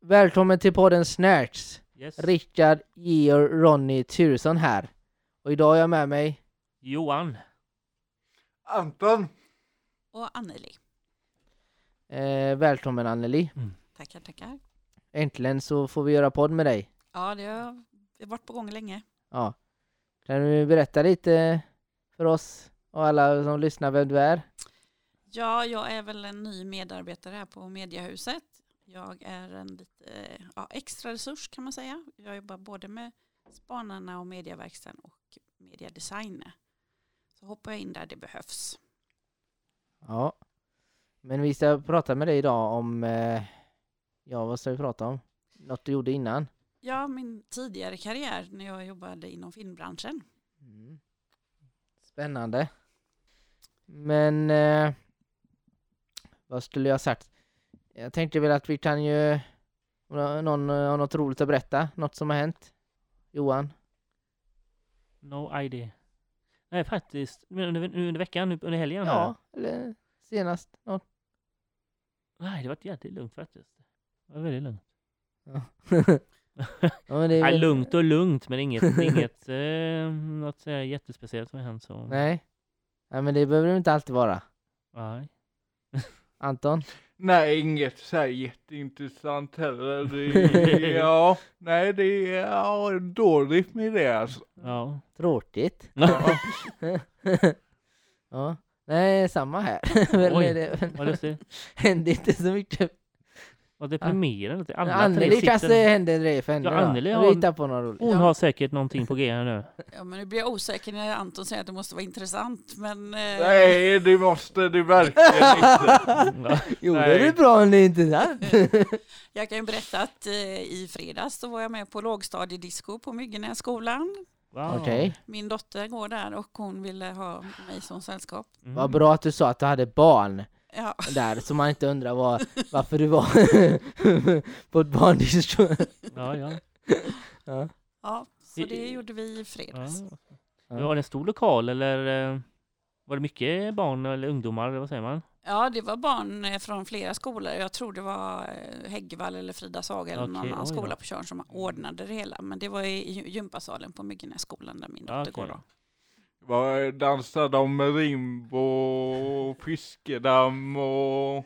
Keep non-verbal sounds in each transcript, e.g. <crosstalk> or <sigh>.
Välkommen till podden Snärts. Yes. Rickard, Georg, Ronny Turesson här. Och idag har jag med mig Johan. Anton. Och Anneli. eh, Välkommen Anneli. Tackar, tackar. Äntligen så får vi göra podd med dig. Ja, det har det har varit på gång länge. Ja. Kan du berätta lite för oss och alla som lyssnar vem du är? Ja, jag är väl en ny medarbetare här på Mediahuset. Jag är en lite ja, extra resurs kan man säga. Jag jobbar både med Spanarna och Mediaverkstaden och Mediadesign. Så hoppar jag in där det behövs. Ja. Men vi ska prata med dig idag om, eh, ja vad ska vi prata om? Något du gjorde innan? Ja, min tidigare karriär när jag jobbade inom filmbranschen. Mm. Spännande. Men eh, vad skulle jag sagt? Jag tänkte väl att vi kan ju någon har något roligt att berätta, något som har hänt. Johan? No idea. Nej faktiskt, under, under veckan, under helgen här. Ja, eller senast något. Nej det var jävligt lugnt faktiskt. Det var väldigt lugnt. Ja. <laughs> ja, väl- lugnt och lugnt men inget, inget eh, något så här jättespeciellt som har hänt så. Nej. Nej men det behöver det inte alltid vara. Nej. <laughs> Anton? Nej, inget så här jätteintressant heller. Det, <laughs> ja, nej det är ja, dåligt med det alltså. Ja. Tråkigt. ja. <laughs> Nej, samma här. <laughs> Oj, Vad lustigt. Händer inte så mycket. Vad deprimerande. Alla tre Anneli kanske sitter... händer det för henne Ja. Anneli har- på något roligt. Hon har säkert någonting på g här nu. Ja, men nu blir jag osäker när Anton säger att det måste vara intressant. Men eh, Nej, det måste det verkligen inte. <laughs> Ja. Jo, det Nej. är väl bra om det är intressant. <laughs> jag kan ju berätta att eh, i fredags då var jag med på lågstadiedisco på Myggenässkolan. Wow. Okej. Min dotter går där och hon ville ha mig som sällskap. Mm. Vad bra att du sa att du hade barn Ja, där, så man inte undrar var, varför du var <laughs> på ett barndisco. Ja, ja. ja. ja så det gjorde vi i fredags. ja. Var det en stor lokal eller eh, var det mycket barn eller ungdomar? Eller vad säger man? Ja, det var barn eh, från flera skolor. Jag tror det var eh, Häggvall eller Frida Saga eller någon Okej, annan skola på Tjörn som ordnade det hela. Men det var i gy- gympasalen på Myggenässkolan där min dotter okej. går då. Vad dansade de med rimbo, fiskedamm och...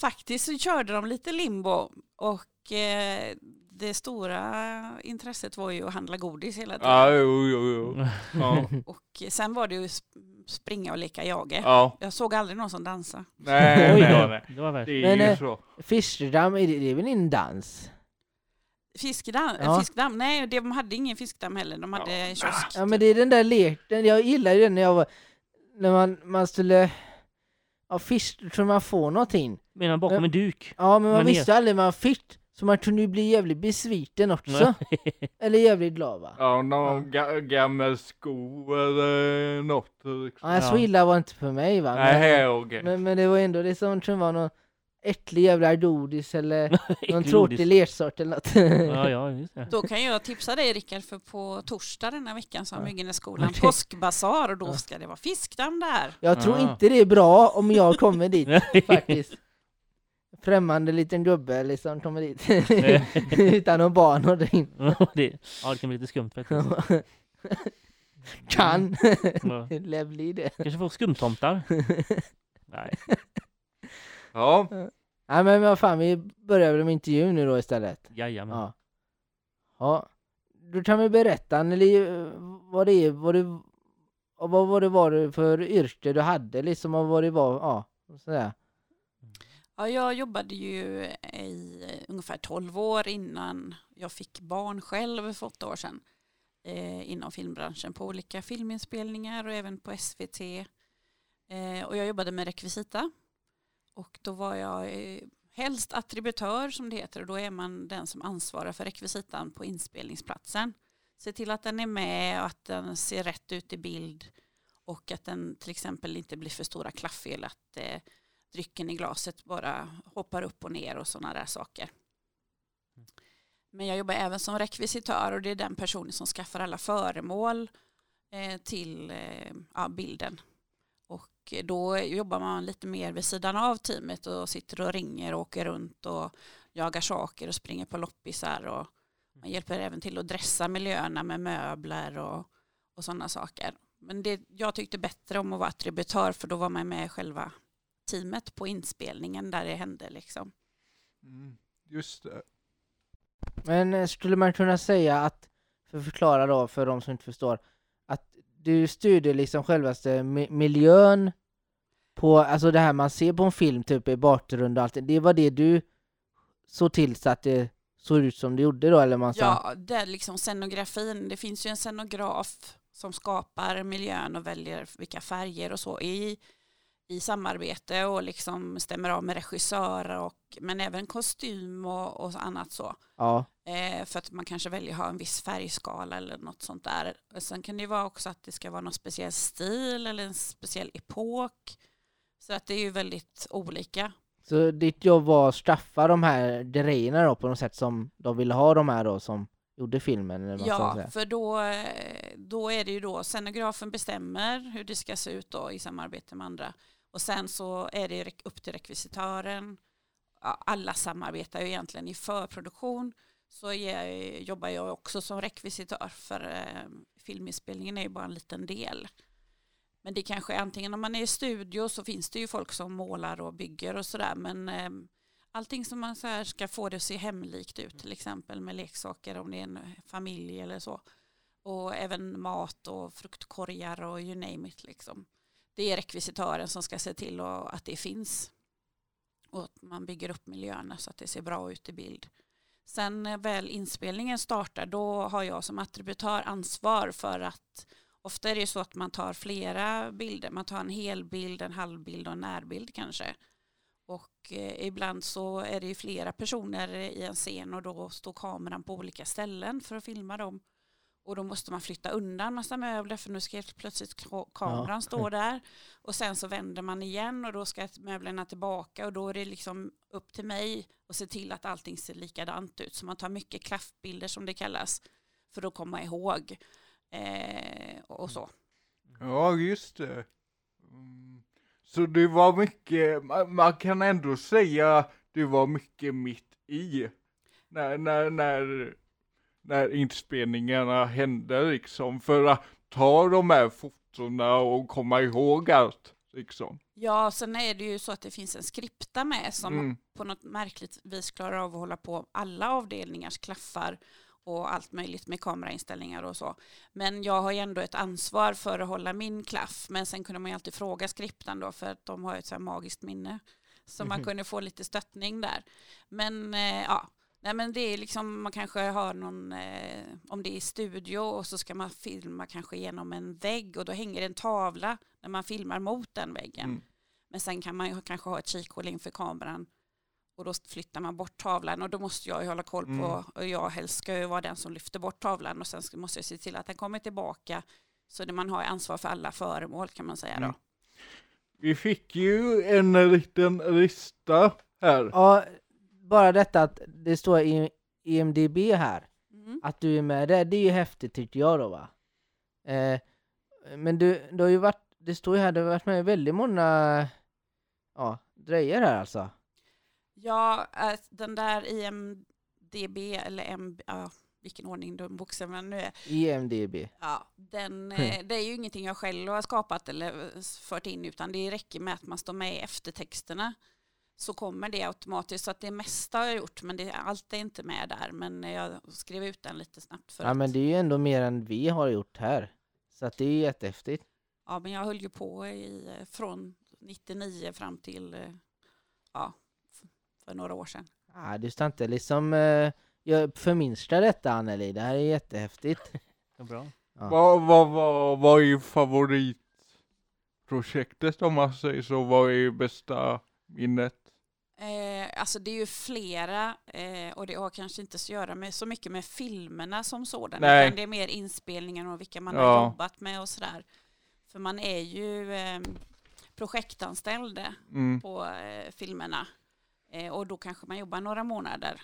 Faktiskt så körde de lite limbo och eh, det stora intresset var ju att handla godis hela tiden. Ja, jo, jo, jo. Ja, <laughs> Och sen var det ju sp- springa och leka jage. ja. Jag såg aldrig någon som dansade. Nej, nej, det var värst. Det är Men, ju eh, så. Är det, det är väl en dans? Fiskdamm, Ja. fiskdamm, nej de hade ingen fiskdamm heller, de hade Ja. kiosk. Ja men det är den där leken, jag gillar ju den när jag var, när man, man skulle, ja fisk, tror man får någonting. Menar bakom en duk? Ja men man Men visste aldrig vad man fick, så man kunde ju bli jävligt besviken också. Eller jävligt glad va? Ja, någon ga gammal sko eller något. Liksom. Ja, så Ja. illa var det inte för mig va? Nej, Men, här okej. men, men det var ändå det som kunde vara någon äcklig jävla godis eller <laughs> någon tråkig lersort eller något. Ja, ja, just det. Då kan jag tipsa dig Rickard för på torsdag denna veckan så har. Myggenässkolan Okej. påskbasar och då Ja. ska det vara fiskdamm där. Jag tror Ja. inte det är bra om jag kommer dit <laughs> faktiskt. Främmande liten gubbe liksom kommer dit <laughs> utan någon barn och in. Ja, det, ja, det kan bli lite skumt faktiskt. kan bli det. Kanske får skumtomtar? Nej. Ja, Nej men vad fan, vi börjar väl med intervjun nu då istället. Jajamän. Ja. Ja. Du kan väl berätta Anneli, vad det är, vad det, och vad var det var för yrke du hade liksom och vad det var, ja, sådär. Ja, jag jobbade ju i eh, ungefär 12 år innan jag fick barn själv för åtta år sedan. Eh, inom filmbranschen på olika filminspelningar och även på SVT. Eh, och jag jobbade med rekvisita. Och då var jag eh, helst attributör som det heter och då är man den som ansvarar för rekvisitan på inspelningsplatsen. Se till att den är med och att den ser rätt ut i bild och att den till exempel inte blir för stora klafffel, att eh, drycken i glaset bara hoppar upp och ner och sådana där saker. Men jag jobbar även som rekvisitör och det är den personen som skaffar alla föremål eh, till eh, ja, bilden. Och då jobbar man lite mer vid sidan av teamet och sitter och ringer och åker runt och jagar saker och springer på loppisar. Och man hjälper även till att dressa miljöerna med möbler och, och sådana saker. Men det, jag tyckte bättre om att vara attributör för då var man med själva teamet på inspelningen där det hände. Liksom. Mm, just det. Men eh, skulle man kunna säga att, för att förklara då för de som inte förstår, att du styrde liksom självaste miljön på, alltså det här man ser på en film typ i bakgrund och allt, det var det du såg till så att det såg ut som det gjorde då eller man sa? Ja, det är liksom scenografin. Det finns ju en scenograf som skapar miljön och väljer vilka färger och så i, i samarbete och liksom stämmer av med regissörer och men även kostym och, och annat så. Ja, Eh, för att man kanske väljer att ha en viss färgskala eller något sånt där. Sen kan det ju vara också att det ska vara någon speciell stil eller en speciell epok. Så att det är ju väldigt olika. så ditt jobb var att straffa de här grejerna då på något sätt som de ville ha de här då som gjorde filmen eller vad Ja, för då, då är det ju då scenografen bestämmer hur det ska se ut då i samarbete med andra. Och sen så är det upp till rekvisitören. Alla samarbetar ju egentligen i förproduktion. Så jag, jobbar jag också som rekvisitör för eh, filminspelningen är ju bara en liten del. Men det kanske är antingen om man är i studio så finns det ju folk som målar och bygger och sådär. Men eh, allting som man så här ska få det att se hemlikt ut till exempel med leksaker om det är en familj eller så. Och även mat och fruktkorgar och you name it liksom. Det är rekvisitören som ska se till att det finns. Och att man bygger upp miljöerna så att det ser bra ut i bild. Sen när väl inspelningen startar då har jag som attributör ansvar för att ofta är det så att man tar flera bilder. Man tar en helbild, en halvbild och en närbild kanske. Och eh, ibland så är det ju flera personer i en scen och då står kameran på olika ställen för att filma dem. Och då måste man flytta undan massa möbler för nu ska helt plötsligt ka- kameran stå där. Och sen så vänder man igen och då ska möblerna tillbaka och då är det liksom upp till mig att se till att allting ser likadant ut. Så man tar mycket klaffbilder som det kallas för att komma ihåg. Eh, och så. Ja, just det. Så det var mycket, man, man kan ändå säga det var mycket mitt i. När, när, när, när inspelningarna hände liksom. För att ta de här fotona och komma ihåg allt liksom. Ja, sen är det ju så att det finns en skripta med som Mm. på något märkligt vis klarar av att hålla på alla avdelningars klaffar och allt möjligt med kamerainställningar och så. Men jag har ju ändå ett ansvar för att hålla min klaff. Men sen kunde man ju alltid fråga skriptan då för att de har ju ett så här magiskt minne. Så man Mhm. kunde få lite stöttning där. Men eh, ja, Nej men det är liksom, man kanske har någon, eh, om det är studio och så ska man filma kanske genom en vägg och då hänger en tavla när man filmar mot den väggen. Mm. Men sen kan man ju kanske ha ett kikhål inför kameran och då flyttar man bort tavlan och då måste jag ju hålla koll på, Mm. och jag helst ska ju vara den som lyfter bort tavlan och sen måste jag se till att den kommer tillbaka så det man har ansvar för alla föremål kan man säga då. Mm. Vi fick ju en liten lista här. Ja, bara detta att det står i IMDB här, Mm. att du är med där, det är ju häftigt tycker jag då va. Eh, men du, du har ju varit, det står ju här, du har varit med i väldigt många, ja, dröjer här alltså. Ja, äh, den där IMDB eller M, ja, vilken ordning de bokstäverna nu är. IMDB. Ja, den, <laughs> eh, det är ju ingenting jag själv har skapat eller fört in utan det räcker med att man står med i eftertexterna så kommer det automatiskt. Så att det mesta har jag gjort men det, allt är inte med där. Men jag skrev ut den lite snabbt för Ja att men det är ju ändå mer än vi har gjort här. Så att det är ju jättehäftigt. ja, men jag höll ju på i, eh, från 99 fram till eh, ja, för några år sedan. Ja, du ska inte liksom eh, jag förminska detta Anneli, det här är jättehäftigt. <laughs> Bra. Ja. Vad, vad, vad, vad är favoritprojektet om man säger så? Vad är bästa minnet? Eh, alltså det är ju flera eh, och det har kanske inte så att göra med så mycket med filmerna som sådana. Nej. Utan det är mer inspelningen och vilka man Ja. har jobbat med och sådär. För man är ju eh, projektanställd Mm. på eh, filmerna eh, och då kanske man jobbar några månader.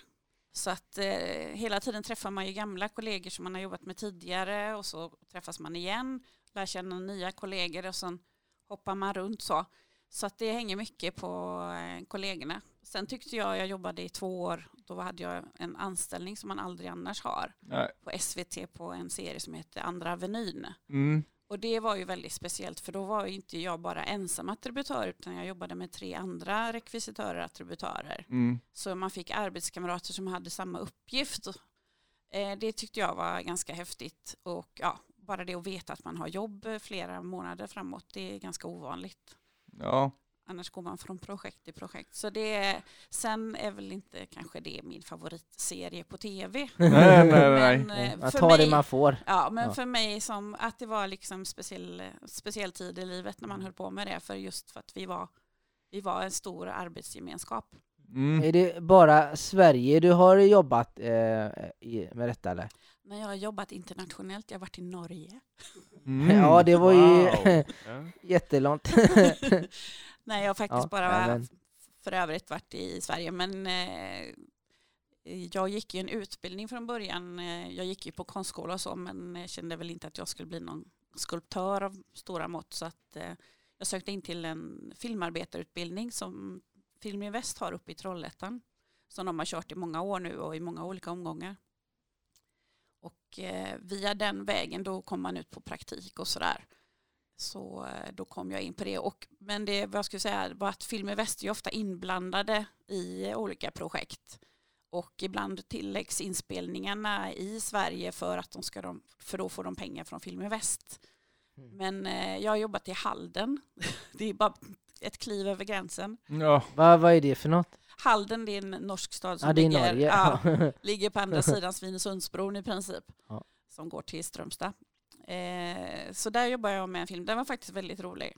Så att eh, hela tiden träffar man ju gamla kollegor som man har jobbat med tidigare och så träffas man igen, lär känna nya kollegor och sen hoppar man runt så. Så att det hänger mycket på eh, kollegorna. Sen tyckte jag, jag jobbade i två år, då hade jag en anställning som man aldrig annars har Nej. på SVT på en serie som heter Andra Avenyn. Mm. Och det var ju väldigt speciellt för då var inte jag bara ensam attributör utan jag jobbade med tre andra rekvisitörer och attributörer. Mm. Så man fick arbetskamrater som hade samma uppgift. Eh, Det tyckte jag var ganska häftigt. Och ja, bara det att veta att man har jobb flera månader framåt, det är ganska ovanligt. Ja. Annars går man från projekt till projekt. Så det är, sen är väl inte kanske det min favoritserie på tv. <laughs> Nej, nej, nej. Men, eh, för tar det mig- man får. Ja, men Ja. för mig som att det var liksom speciell, speciell tid i livet när man höll på med det. För just för att vi var, vi var en stor arbetsgemenskap. Mm. Är det bara Sverige du har jobbat eh, med detta eller? När jag har jobbat internationellt, jag har varit i Norge. Mm. <laughs> Ja, det var ju Wow. <laughs> Jättelångt. Nej, jag har faktiskt Ja, bara men- för övrigt varit i Sverige. Men eh, jag gick ju en utbildning från början. Eh, Jag gick ju på konstskola och så, men jag kände väl inte att jag skulle bli någon skulptör av stora mått. Så att eh, jag sökte in till en filmarbetarutbildning som Film Väst har uppe i Trollhättan. Som de har kört i många år nu och i många olika omgångar. Och eh, via den vägen då kom man ut på praktik och sådär. Så eh, då kom jag in på det. Och, men det vad jag skulle säga var att Film i Väst är ofta inblandade i olika projekt. Och ibland tilläggs inspelningarna i Sverige för att de ska de, för då får de pengar från Film i Väst. Mm. Men eh, jag har jobbat i Halden. <laughs> Det är bara ett kliv över gränsen. Ja. vad, vad är det för något? Halden det är en norsk stad som är ligger, Norge. ja, <laughs> ligger på andra sidan Svinesundsbron i princip. Ja. Som går till Strömstad. Eh, så där jobbar jag med en film. Den var faktiskt väldigt rolig.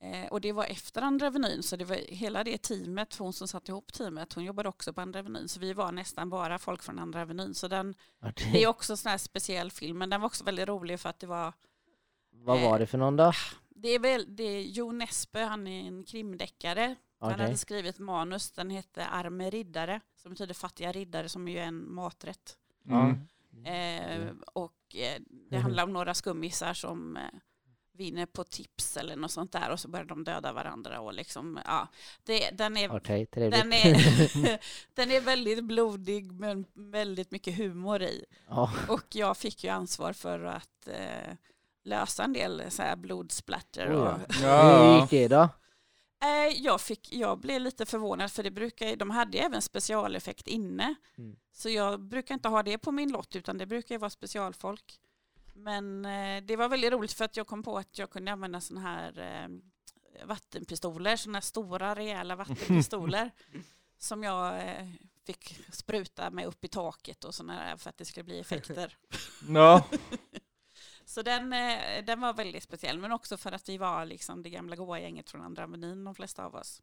Eh, och det var efter Andra Avenyn. Så det var hela det teamet, hon som satte ihop teamet, hon jobbade också på Andra Avenyn. Så vi var nästan bara folk från Andra Avenyn. Så den, det är också en sån här speciell film. Men den var också väldigt rolig för att det var Vad var det för någon då? det är väl det är Jo Nesbø, han är en krimdeckare. Han Okej. hade skrivit manus, den hette Arme riddare, som betyder fattiga riddare, som ju är en maträtt. Mm. Eh, och eh, det handlar om några skummisar som eh, vinner på tips eller något sånt där och så börjar de döda varandra och liksom, ja. Det, den, är, trevligt. den, är, <laughs> den är väldigt blodig men väldigt mycket humor i. ja. Och jag fick ju ansvar för att eh, lösa en del så här blodsplatter. Oh, och, ja. Hur Ja. gick det då? Eh, jag, fick, jag blev lite förvånad för det brukar, de hade även specialeffekt inne. Mm. Så jag brukar inte ha det på min lott utan det brukar ju vara specialfolk. Men eh, det var väldigt roligt för att jag kom på att jag kunde använda sådana här eh, vattenpistoler, sådana här stora rejäla vattenpistoler <laughs> som jag fick spruta med upp i taket och sådana där för att det skulle bli effekter. <laughs> Ja. <laughs> Så den, eh, den var väldigt speciell men också för att vi var liksom det gamla goa gänget från andra menyn de flesta av oss.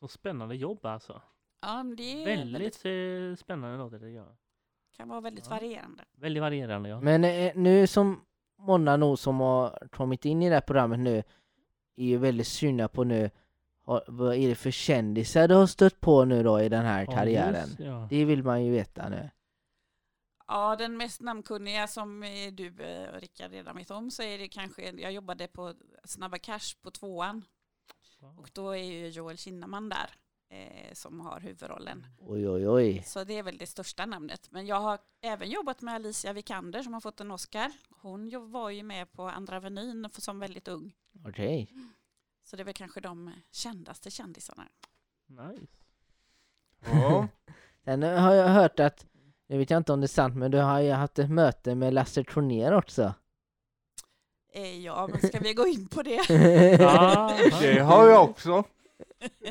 Så spännande jobb alltså. Ja, men det är Väldigt eh, spännande låter det. Ja. kan vara väldigt Ja. varierande. Väldigt varierande ja. Men eh, nu som många nog som har kommit in i det här programmet nu är ju väldigt sugna på nu vad är det för kändisar du har stött på nu då i den här Ja, karriären? just, ja. Det vill man ju veta nu. Ja, den mest namnkunniga som eh, du eh, Rickard redan vet om så är det kanske, jag jobbade på Snabba Cash på tvåan och då är ju Joel Kinnaman där eh, som har huvudrollen. Oj oj oj. Så det är väl det största namnet. Men jag har även jobbat med Alicia Vikander som har fått en Oscar. Hon var ju med på Andra Avenyn som väldigt ung. Okej. Så det är väl kanske de kändaste kändisarna. Nice. Ja. <laughs> Sen har jag hört att, nu vet jag inte om det är sant, men du har ju haft ett möte med Lasse Kronér också. Eh, ja, men ska vi gå in på det? <laughs> Ja, <laughs> Det har jag också. <laughs>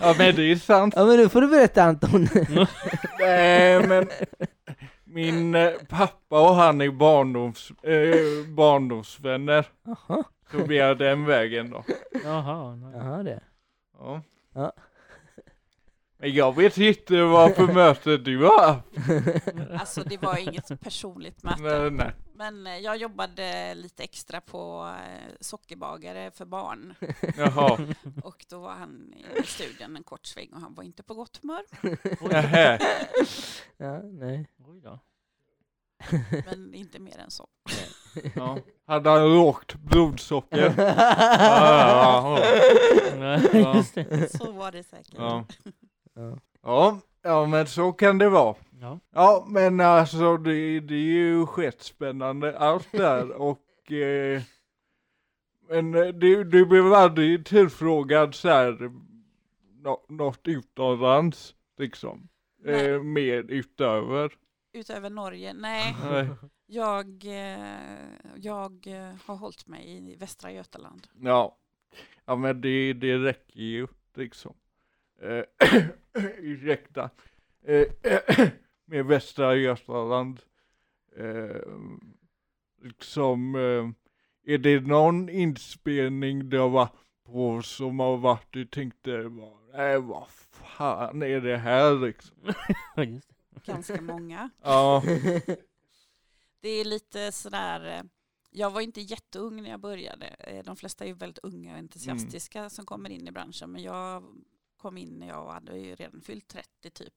Ja men det är sant. Ja men nu får du berätta Anton. Nej men min eh, pappa och han är barndoms, eh, barndomsvänner. Jaha, Så vi är den vägen då. Jaha, nice. jaha det. Ja. Ja. Men jag vet inte vad för <laughs> möte du har. Alltså det var inget personligt möte. Nej, nej. Men eh, jag jobbade lite extra på eh, sockerbagare för barn. Jaha. <laughs> Och då var han i studion en kort sväng och han var inte på gott humör. <laughs> Ja, nej. Oj då. Men inte mer än så. Ja. Hade han lågt blodsocker? ja, Nej, Ja. just det. Så var det säkert. Ja. Ja. Men så kan det vara. Ja. Ja men alltså det, det är ju skitspännande allt där <laughs> och eh, men eh, du, du blev aldrig tillfrågad så här nå, något utomlands liksom? Eh, mer utöver? Utöver Norge, nej. Nej. Jag, eh, jag eh, har hållit mig i Västra Götaland. Ja. Ja men det, det räcker ju liksom. Eh, <coughs> ursäkta. Eh, <coughs> med Västra Götaland. Eh, liksom, eh, är det någon inspelning du har varit på som har varit, du tänkte, nej vad fan är det här liksom? <laughs> Ganska många. Ja, <laughs> Det är lite sådär, eh, jag var inte jätteung när jag började. Eh, De flesta är ju väldigt unga och entusiastiska som kommer in i branschen. Men jag kom in när jag hade ju redan fyllt 30 typ.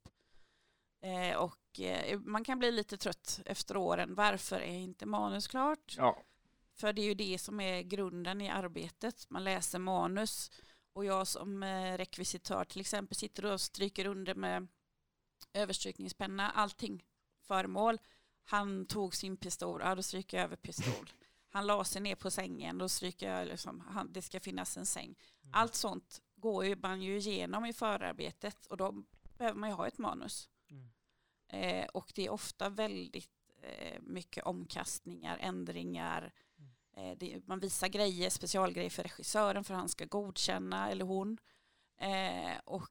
Eh, Och eh, man kan bli lite trött efter åren. Varför är inte manus klart? ja, För det är ju det som är grunden i arbetet. Man läser manus och jag som eh, rekvisitör till exempel sitter och stryker under med överstrykningspenna, allting, föremål. Han tog sin pistol, ja då stryker jag över pistol. Han la sig ner på sängen, då stryker jag liksom, han, det ska finnas en säng. Allt sånt går man ju igenom i förarbetet och då behöver man ju ha ett manus. Mm. Eh, och det är ofta väldigt eh, mycket omkastningar, ändringar. Eh, det, man visar grejer, specialgrejer för regissören för han ska godkänna, eller hon. Eh, och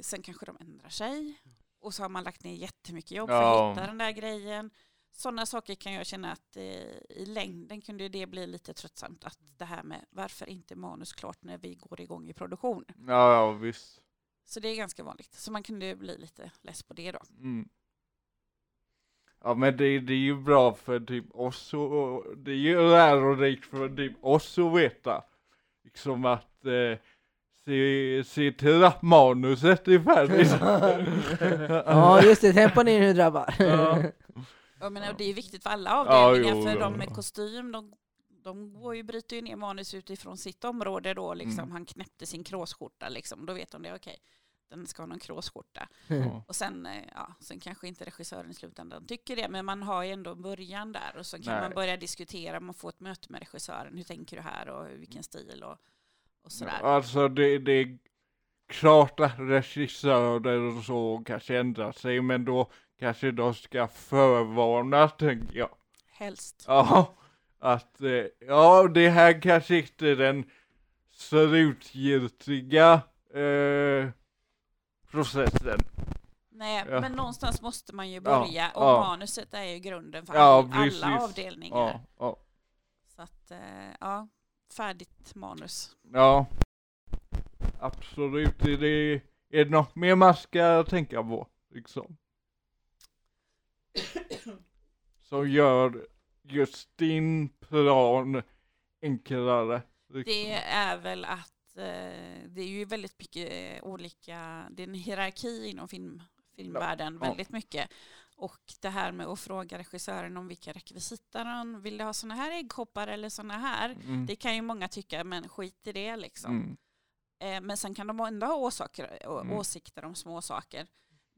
sen kanske de ändrar sig. Och så har man lagt ner jättemycket jobb för Ja. att hitta den där grejen. Sådana saker kan jag känna att eh, i längden kunde det bli lite tröttsamt. Att det här med varför inte manus klart när vi går igång i produktion. ja, ja visst. Så det är ganska vanligt. Så man kunde bli lite less på det då. Mm. Ja men det, det är ju bra för typ oss och det är ju lärorikt för typ oss att veta. Liksom att eh, se, se till att manuset är färdigt. <laughs> ja just det, tempo ner nu grabbar. Ja. Jag menar, Ja. det är viktigt för alla Ja, avdelningar, jo, för de med kostym, de, de går ju, bryter ju ner manus utifrån sitt område då, liksom. Mm. Han knäppte sin kråsskjorta, liksom. då vet de det, okej, den ska ha någon kråsskjorta. Ja. Och sen, eh, ja, sen kanske inte regissören i slutändan tycker det, men man har ju ändå början där och så kan Nej. man börja diskutera, man får ett möte med regissören, hur tänker du här och vilken stil och, och sådär. Alltså det, det är klart att regissörer och så kanske ändrar sig men då kanske de ska förvarna tänker jag. Helst. Ja, att eh, ja det här kanske inte är den slutgiltiga eh, processen. Nej, Ja. men någonstans måste man ju Ja, börja och ja. manuset är ju grunden för Ja, alla avdelningar. Ja, ja, Så att, eh, ja, färdigt manus. ja. Absolut, är det, är det något mer man ska tänka på liksom? <coughs> Som gör just din plan enklare. Det är väl att eh, det är ju väldigt mycket olika, det är en hierarki inom film, filmvärlden, Ja. väldigt mycket. Och det här med att fråga regissören om vilka rekvisita de vill ha sådana här äggkoppar eller sådana här. Mm. Det kan ju många tycka, men skit i det liksom. Mm. Eh, Men sen kan de ändå ha åsaker, Mm. åsikter om små saker.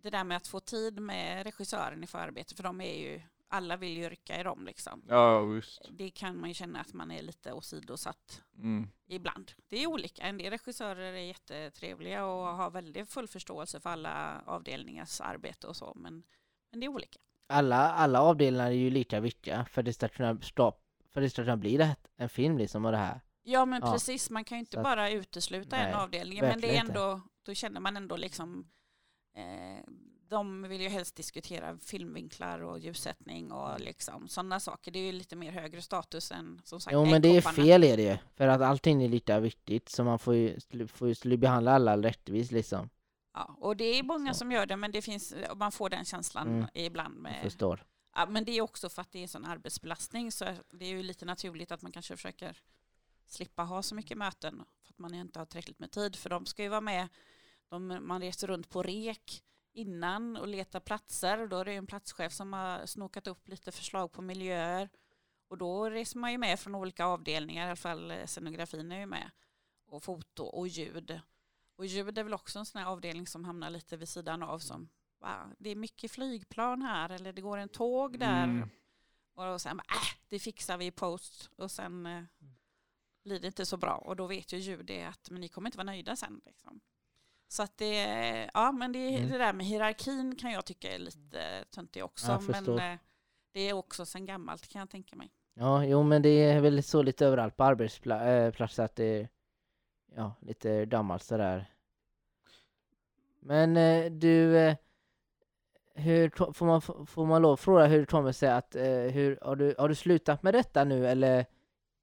Det där med att få tid med regissören i förarbete, för de är ju, alla vill ju rycka i dem liksom. Ja, visst. Det kan man ju känna att man är lite åsidosatt Mm. ibland. Det är olika. En del regissörer är jättetrevliga och har väldigt full förståelse för alla avdelningars arbete och så, men, men det är olika. alla, alla avdelningar är ju lika viktiga för det ska kunna, stå, för det ska kunna bli det, en film liksom av det här. Ja men Ja. precis, man kan ju inte Så att- bara utesluta en Nej, avdelning, men det är verkligen inte. ändå, då känner man ändå liksom de vill ju helst diskutera filmvinklar och ljussättning och liksom sådana saker. Det är ju lite mer högre status än som sagt Jo men det är fel är det ju, för att allting är lika viktigt så man får ju, får ju behandla alla rättvist liksom. Ja, och det är många Så. som gör det, men det finns, man får den känslan Mm. ibland Jag med förstår. Ja, men det är också för att det är sån arbetsbelastning så det är ju lite naturligt att man kanske försöker slippa ha så mycket möten för att man inte har tillräckligt med tid för de ska ju vara med. De, man reser runt på rek innan och letar platser då är det en platschef som har snokat upp lite förslag på miljöer Och då reser man ju med från olika avdelningar, i alla fall eh, scenografin är ju med. Och foto och ljud. Och ljud är väl också en sån här avdelning som hamnar lite vid sidan av som va, det är mycket flygplan här eller det går en tåg där. Mm. Och sen bara, äh, det fixar vi i post. Och sen eh, blir det inte så bra. Och då vet ju ljud det att men ni kommer inte vara nöjda sen. Liksom. Så att det, ja men det, Mm. det där med hierarkin kan jag tycka är lite töntigt också. Men eh, det är också sen gammalt kan jag tänka mig. Ja, jo men det är väl så lite överallt på arbetsplatser att det är ja, lite gammalt sådär. Men eh, du, eh, hur, får, man, får man lov fråga hur det kommer sig att, eh, hur, har, du, har du slutat med detta nu eller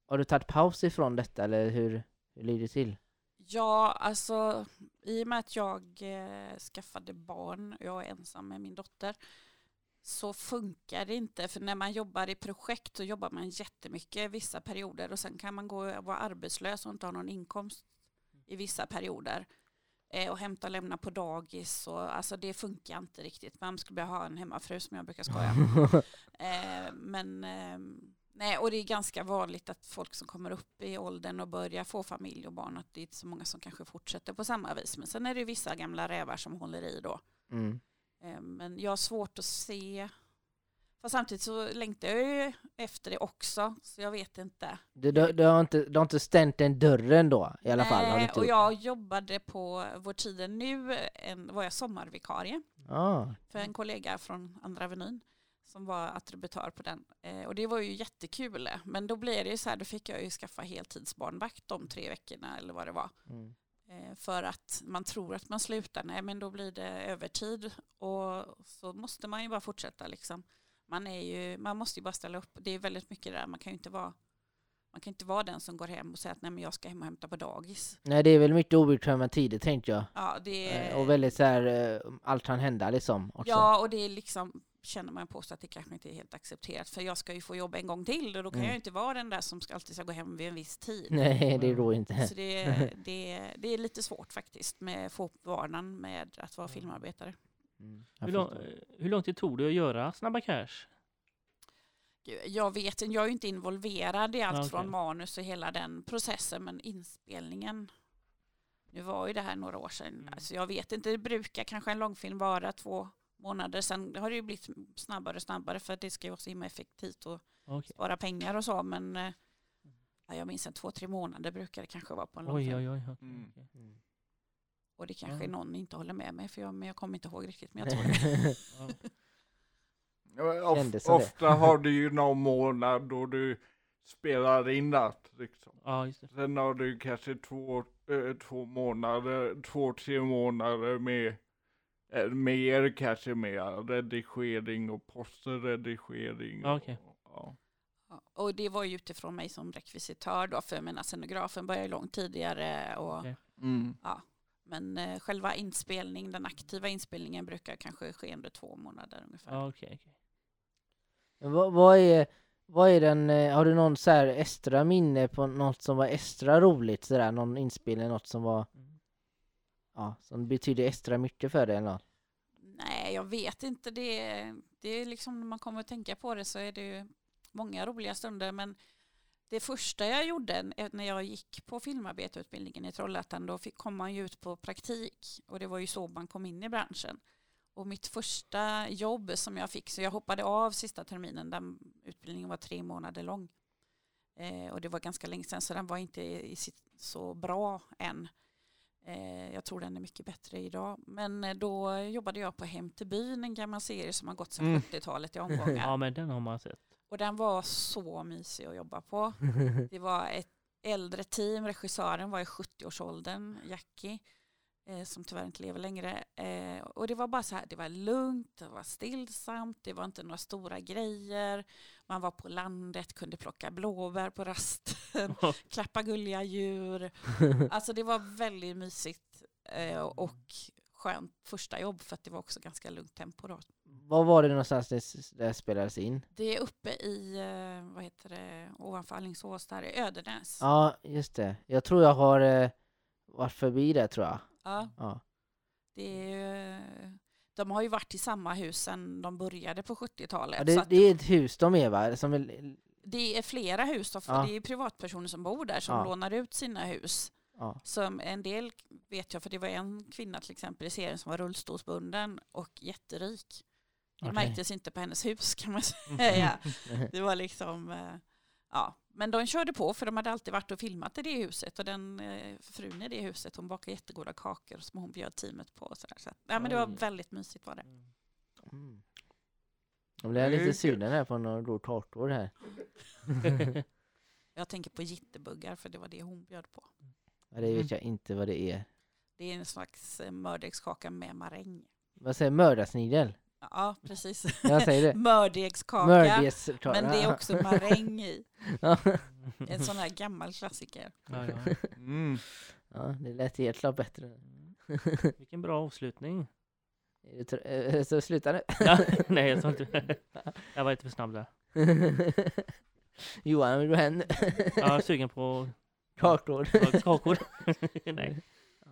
har du tagit paus ifrån detta eller hur, hur ligger det till? Ja, alltså i och med att jag eh, skaffade barn, jag är ensam med min dotter, så funkar det inte. För när man jobbar i projekt så jobbar man jättemycket vissa perioder och sen kan man gå och vara arbetslös och inte ha någon inkomst i vissa perioder. Eh, och hämta och lämna på dagis. Och, alltså det funkar inte riktigt. Man skulle behöva ha en hemmafru som jag brukar skoja. <laughs> Eh, men ehm, nej, och det är ganska vanligt att folk som kommer upp i åldern och börjar få familj och barn, att det är inte så många som kanske fortsätter på samma vis. Men sen är det ju vissa gamla rävar som håller i då. mm. Eh, men jag har svårt att se. Fast samtidigt så längtar jag ju efter det också, så jag vet inte. du, du, du, har inte, du har inte stängt den dörren då i alla fall? Har du Nej, och jag jobbade på Vår Tiden Nu, en, var jag sommarvikarie. Ah, för en kollega från Andra Avenyn som var attributör på den. Eh, och det var ju jättekul. Men då blev det ju så här, då fick jag ju skaffa heltidsbarnvakt de tre veckorna eller vad det var. mm. Eh, för att man tror att man slutar, nej men då blir det övertid och så måste man ju bara fortsätta liksom. Man, är ju, man måste ju bara ställa upp. Det är väldigt mycket där, man kan ju inte vara man kan inte vara den som går hem och säger att nej men jag ska hem och hämta på dagis. Nej det är väl mycket obekväma tider tänkte jag. Ja, det Eh, Och väldigt så här, eh, allt kan hända liksom också. Ja, och det är liksom, känner man på sig att det kanske inte är helt accepterat. För jag ska ju få jobba en gång till och då kan Mm. jag ju inte vara den där som ska alltid ska gå hem vid en viss tid. Nej det är då inte. Så det, <laughs> det, det är lite svårt faktiskt med få upp vanan med att vara filmarbetare. Mm, Hur, lång, hur lång tid tog det att göra Snabba Cash? Jag vet inte, jag är ju inte involverad i allt Ja, okej. från manus och hela den processen, men inspelningen, nu var ju det här några år sedan, Mm. alltså jag vet inte, det brukar kanske en långfilm vara två månader, sen har det ju blivit snabbare och snabbare för att det ska ju vara så himla effektivt och Okej. spara pengar och så, men eh, ja, jag minns en två, tre månader brukar det kanske vara på en Oj, långfilm. oj, oj. okej, Mm. okej. Mm. Och det kanske är någon inte håller med mig, för jag, men jag kommer inte ihåg riktigt, men jag tror <laughs> det. <laughs> Ja. Of, ofta har du ju någon månad då du spelar in allt liksom. Ja, just det. Sen har du kanske två, eh, två månader, två, tre månader med mer kanske med redigering och postredigering. Ja, okej. och- Ja. Ja, Och det var ju utifrån mig som rekvisitör då, för jag menar scenografen började långt tidigare. Och, Okej. Mm. Men eh, själva inspelning, den aktiva inspelningen brukar kanske ske under två månader ungefär. Ja, okej. Men vad, vad är, vad är den, eh, har du någon så här extra minne på något som var extra roligt sådär, någon inspelning, något som var, Mm. Ja, som betyder extra mycket för dig eller något? Nej, jag vet inte. Det, det är liksom när man kommer att tänka på det så är det ju många roliga stunder. Men det första jag gjorde när jag gick på filmarbetarutbildningen i Trollhättan, då fick, kom man ju ut på praktik. Och det var ju så man kom in i branschen. Och mitt första jobb som jag fick, så jag hoppade av sista terminen, den utbildningen var tre månader lång. Eh, och det var ganska länge sedan, så den var inte i sitt, så bra än. Eh, jag tror den är mycket bättre idag. Men eh, då jobbade jag på Hem till byn, en gammal serie som har gått sedan Mm. 70-talet i omgångar. <laughs> Ja, men den har man sett. Och den var så mysig att jobba på. <laughs> Det var ett äldre team, regissören var i 70-årsåldern, Jackie, eh, som tyvärr inte lever längre. Eh, och det var bara så här, det var lugnt, det var stillsamt, det var inte några stora grejer. Man var på landet, kunde plocka blåbär på rasten, <laughs> klappa gulliga djur. <laughs> Alltså det var väldigt mysigt eh, och skönt första jobb för att det var också ganska lugnt tempo då. Vad var det någonstans det, det spelades in? Det är uppe i, eh, vad heter det, ovanför Alingsås där i Ödenäs. Ja, just det. Jag tror jag har eh, varit förbi det tror jag. Ja, Ja. det är, ju- de har ju varit i samma hus sedan de började på 70-talet. Ja, det, det är ett hus de är va? Som är, Det är flera hus, då, för Ja. det är privatpersoner som bor där som lånar ut sina hus. Ja. Som en del vet jag, för det var en kvinna till exempel i serien som var rullstolsbunden och jätterik. Det Okej. märktes inte på hennes hus kan man <laughs> säga. <laughs> Det var liksom, eh, ja. Men de körde på för de hade alltid varit och filmat i det huset och den eh, frun i det huset hon bakade jättegoda kakor som hon bjöd teamet på. Och så där. Så, ja, men det var väldigt mysigt var det. Mm. Jag blev lite sugen här på någon god tårtor här. <laughs> Jag tänker på jitterbuggar för det var det hon bjöd på. Ja, det vet jag inte vad det är. Det är en slags eh, mördegskaka med maräng. Vad säger mördarsnigel? Ja, precis. Jag säger det. <laughs> Mördegskaka. Mördies- Men det är också <laughs> maräng i. Ja. En sån här gammal klassiker. Ja, ja. Mm. ja, det lät helt klart bättre. <laughs> Vilken bra avslutning. Eh, Så sluta nu. Ja, nej, jag inte. Jag var lite för snabb där. Johan, vill du hem? Jag är sugen på ja, kakor. nej. Ja.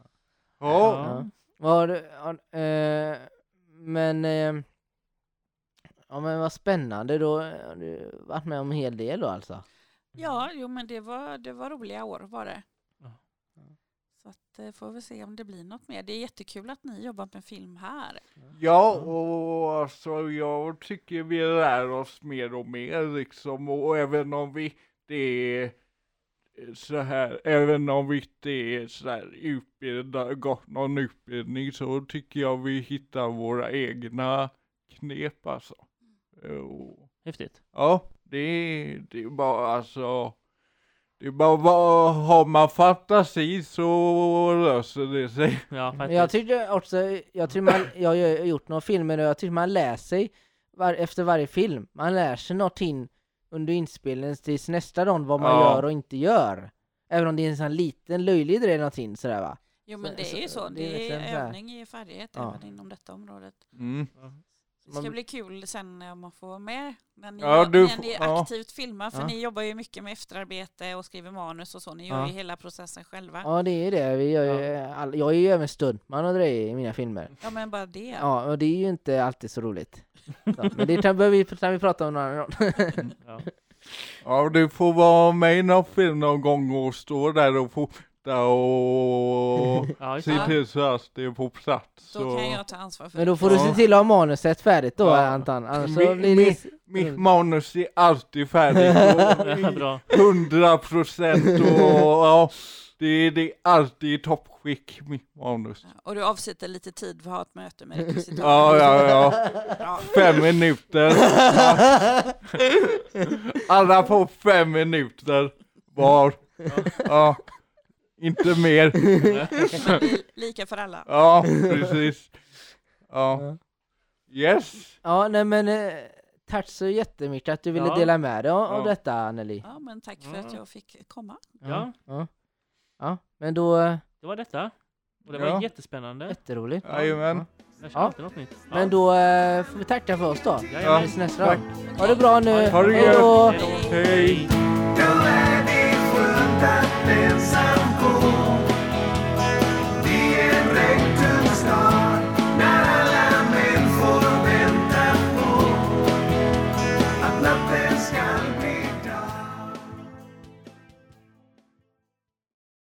Ja. Vad har du, har, eh, men, eh, ja men vad spännande då har du varit med om en hel del då alltså? Ja, jo men det var, det var roliga år var det. Ja. Så att, eh, får vi se om det blir något mer. Det är jättekul att ni jobbar med film här. Ja, och alltså jag tycker vi lär oss mer och mer liksom och även om vi det är så här, även om vi inte är så här utbildade, gått någon utbildning så tycker jag vi hittar våra egna knep alltså. Och, Häftigt. ja, det är, det är bara alltså det är bara, bara har man fantasi så löser det sig. <laughs> Ja, faktiskt. jag tyckte också, jag tror man, jag har gjort några filmer och jag tycker man lär sig var, efter varje film. Man lär sig någonting under inspelningen tills nästa dag vad man Ja. gör och inte gör. Även om det är en sån liten löjlig grej någonting sådär va. Jo men Så- det är ju så- det är Det är här. övning i färdighet Ja. även inom detta området. Mm. Ja. Det ska Man- bli kul sen när man får vara med. När ni, Ja, du när ni ja. aktivt filmar. För Ja. ni jobbar ju mycket med efterarbete och skriver manus och så. Ni gör Ja. ju hela processen själva. Ja det är det, vi gör ju, all, jag är ju även stuntman och grejer i mina filmer. Ja men bara det. Ja, och det är ju inte alltid så roligt. Så, men det kan behöver vi, kan vi prata om någon annan gång. <laughs> Ja. Ja, du får vara med i någon film någon gång och stå där och fota och <laughs> Ja, se det. till så att det är på plats. Då Så. kan jag ta ansvar för Men då det. får du Ja. se till att ha manuset färdigt då Ja. Anton, annars Mi- så blir mi- det... Mitt manus är alltid färdigt. <laughs> Ja. Hundra procent och ja, det är, det är alltid i toppskick mitt manus. Ja, Och du avsätter lite tid för att ha ett möte med rekvisitorer. Ja, ja, ja. Bra. Fem minuter. <laughs> Alla får fem minuter var. Ja, inte mer. <laughs> Lika för alla. Ja, precis. Ja. Yes. Ja, nej men eh, tack så jättemycket att du ville Ja. dela med dig av, av Ja. detta Anneli. Ja, men tack för att jag fick komma. Ja, Ja, ja men då, eh, det var detta. Och det var Ja. jättespännande. jätteroligt. Jajamän. Jag känner Ja. alltid något nytt. Ja. Men då eh, får vi tacka för oss då. Jajamän. Tills nästa Tack. gång. Ha det bra nu. Ha det Hej gött. då. Hej då. Hej. Är att ensam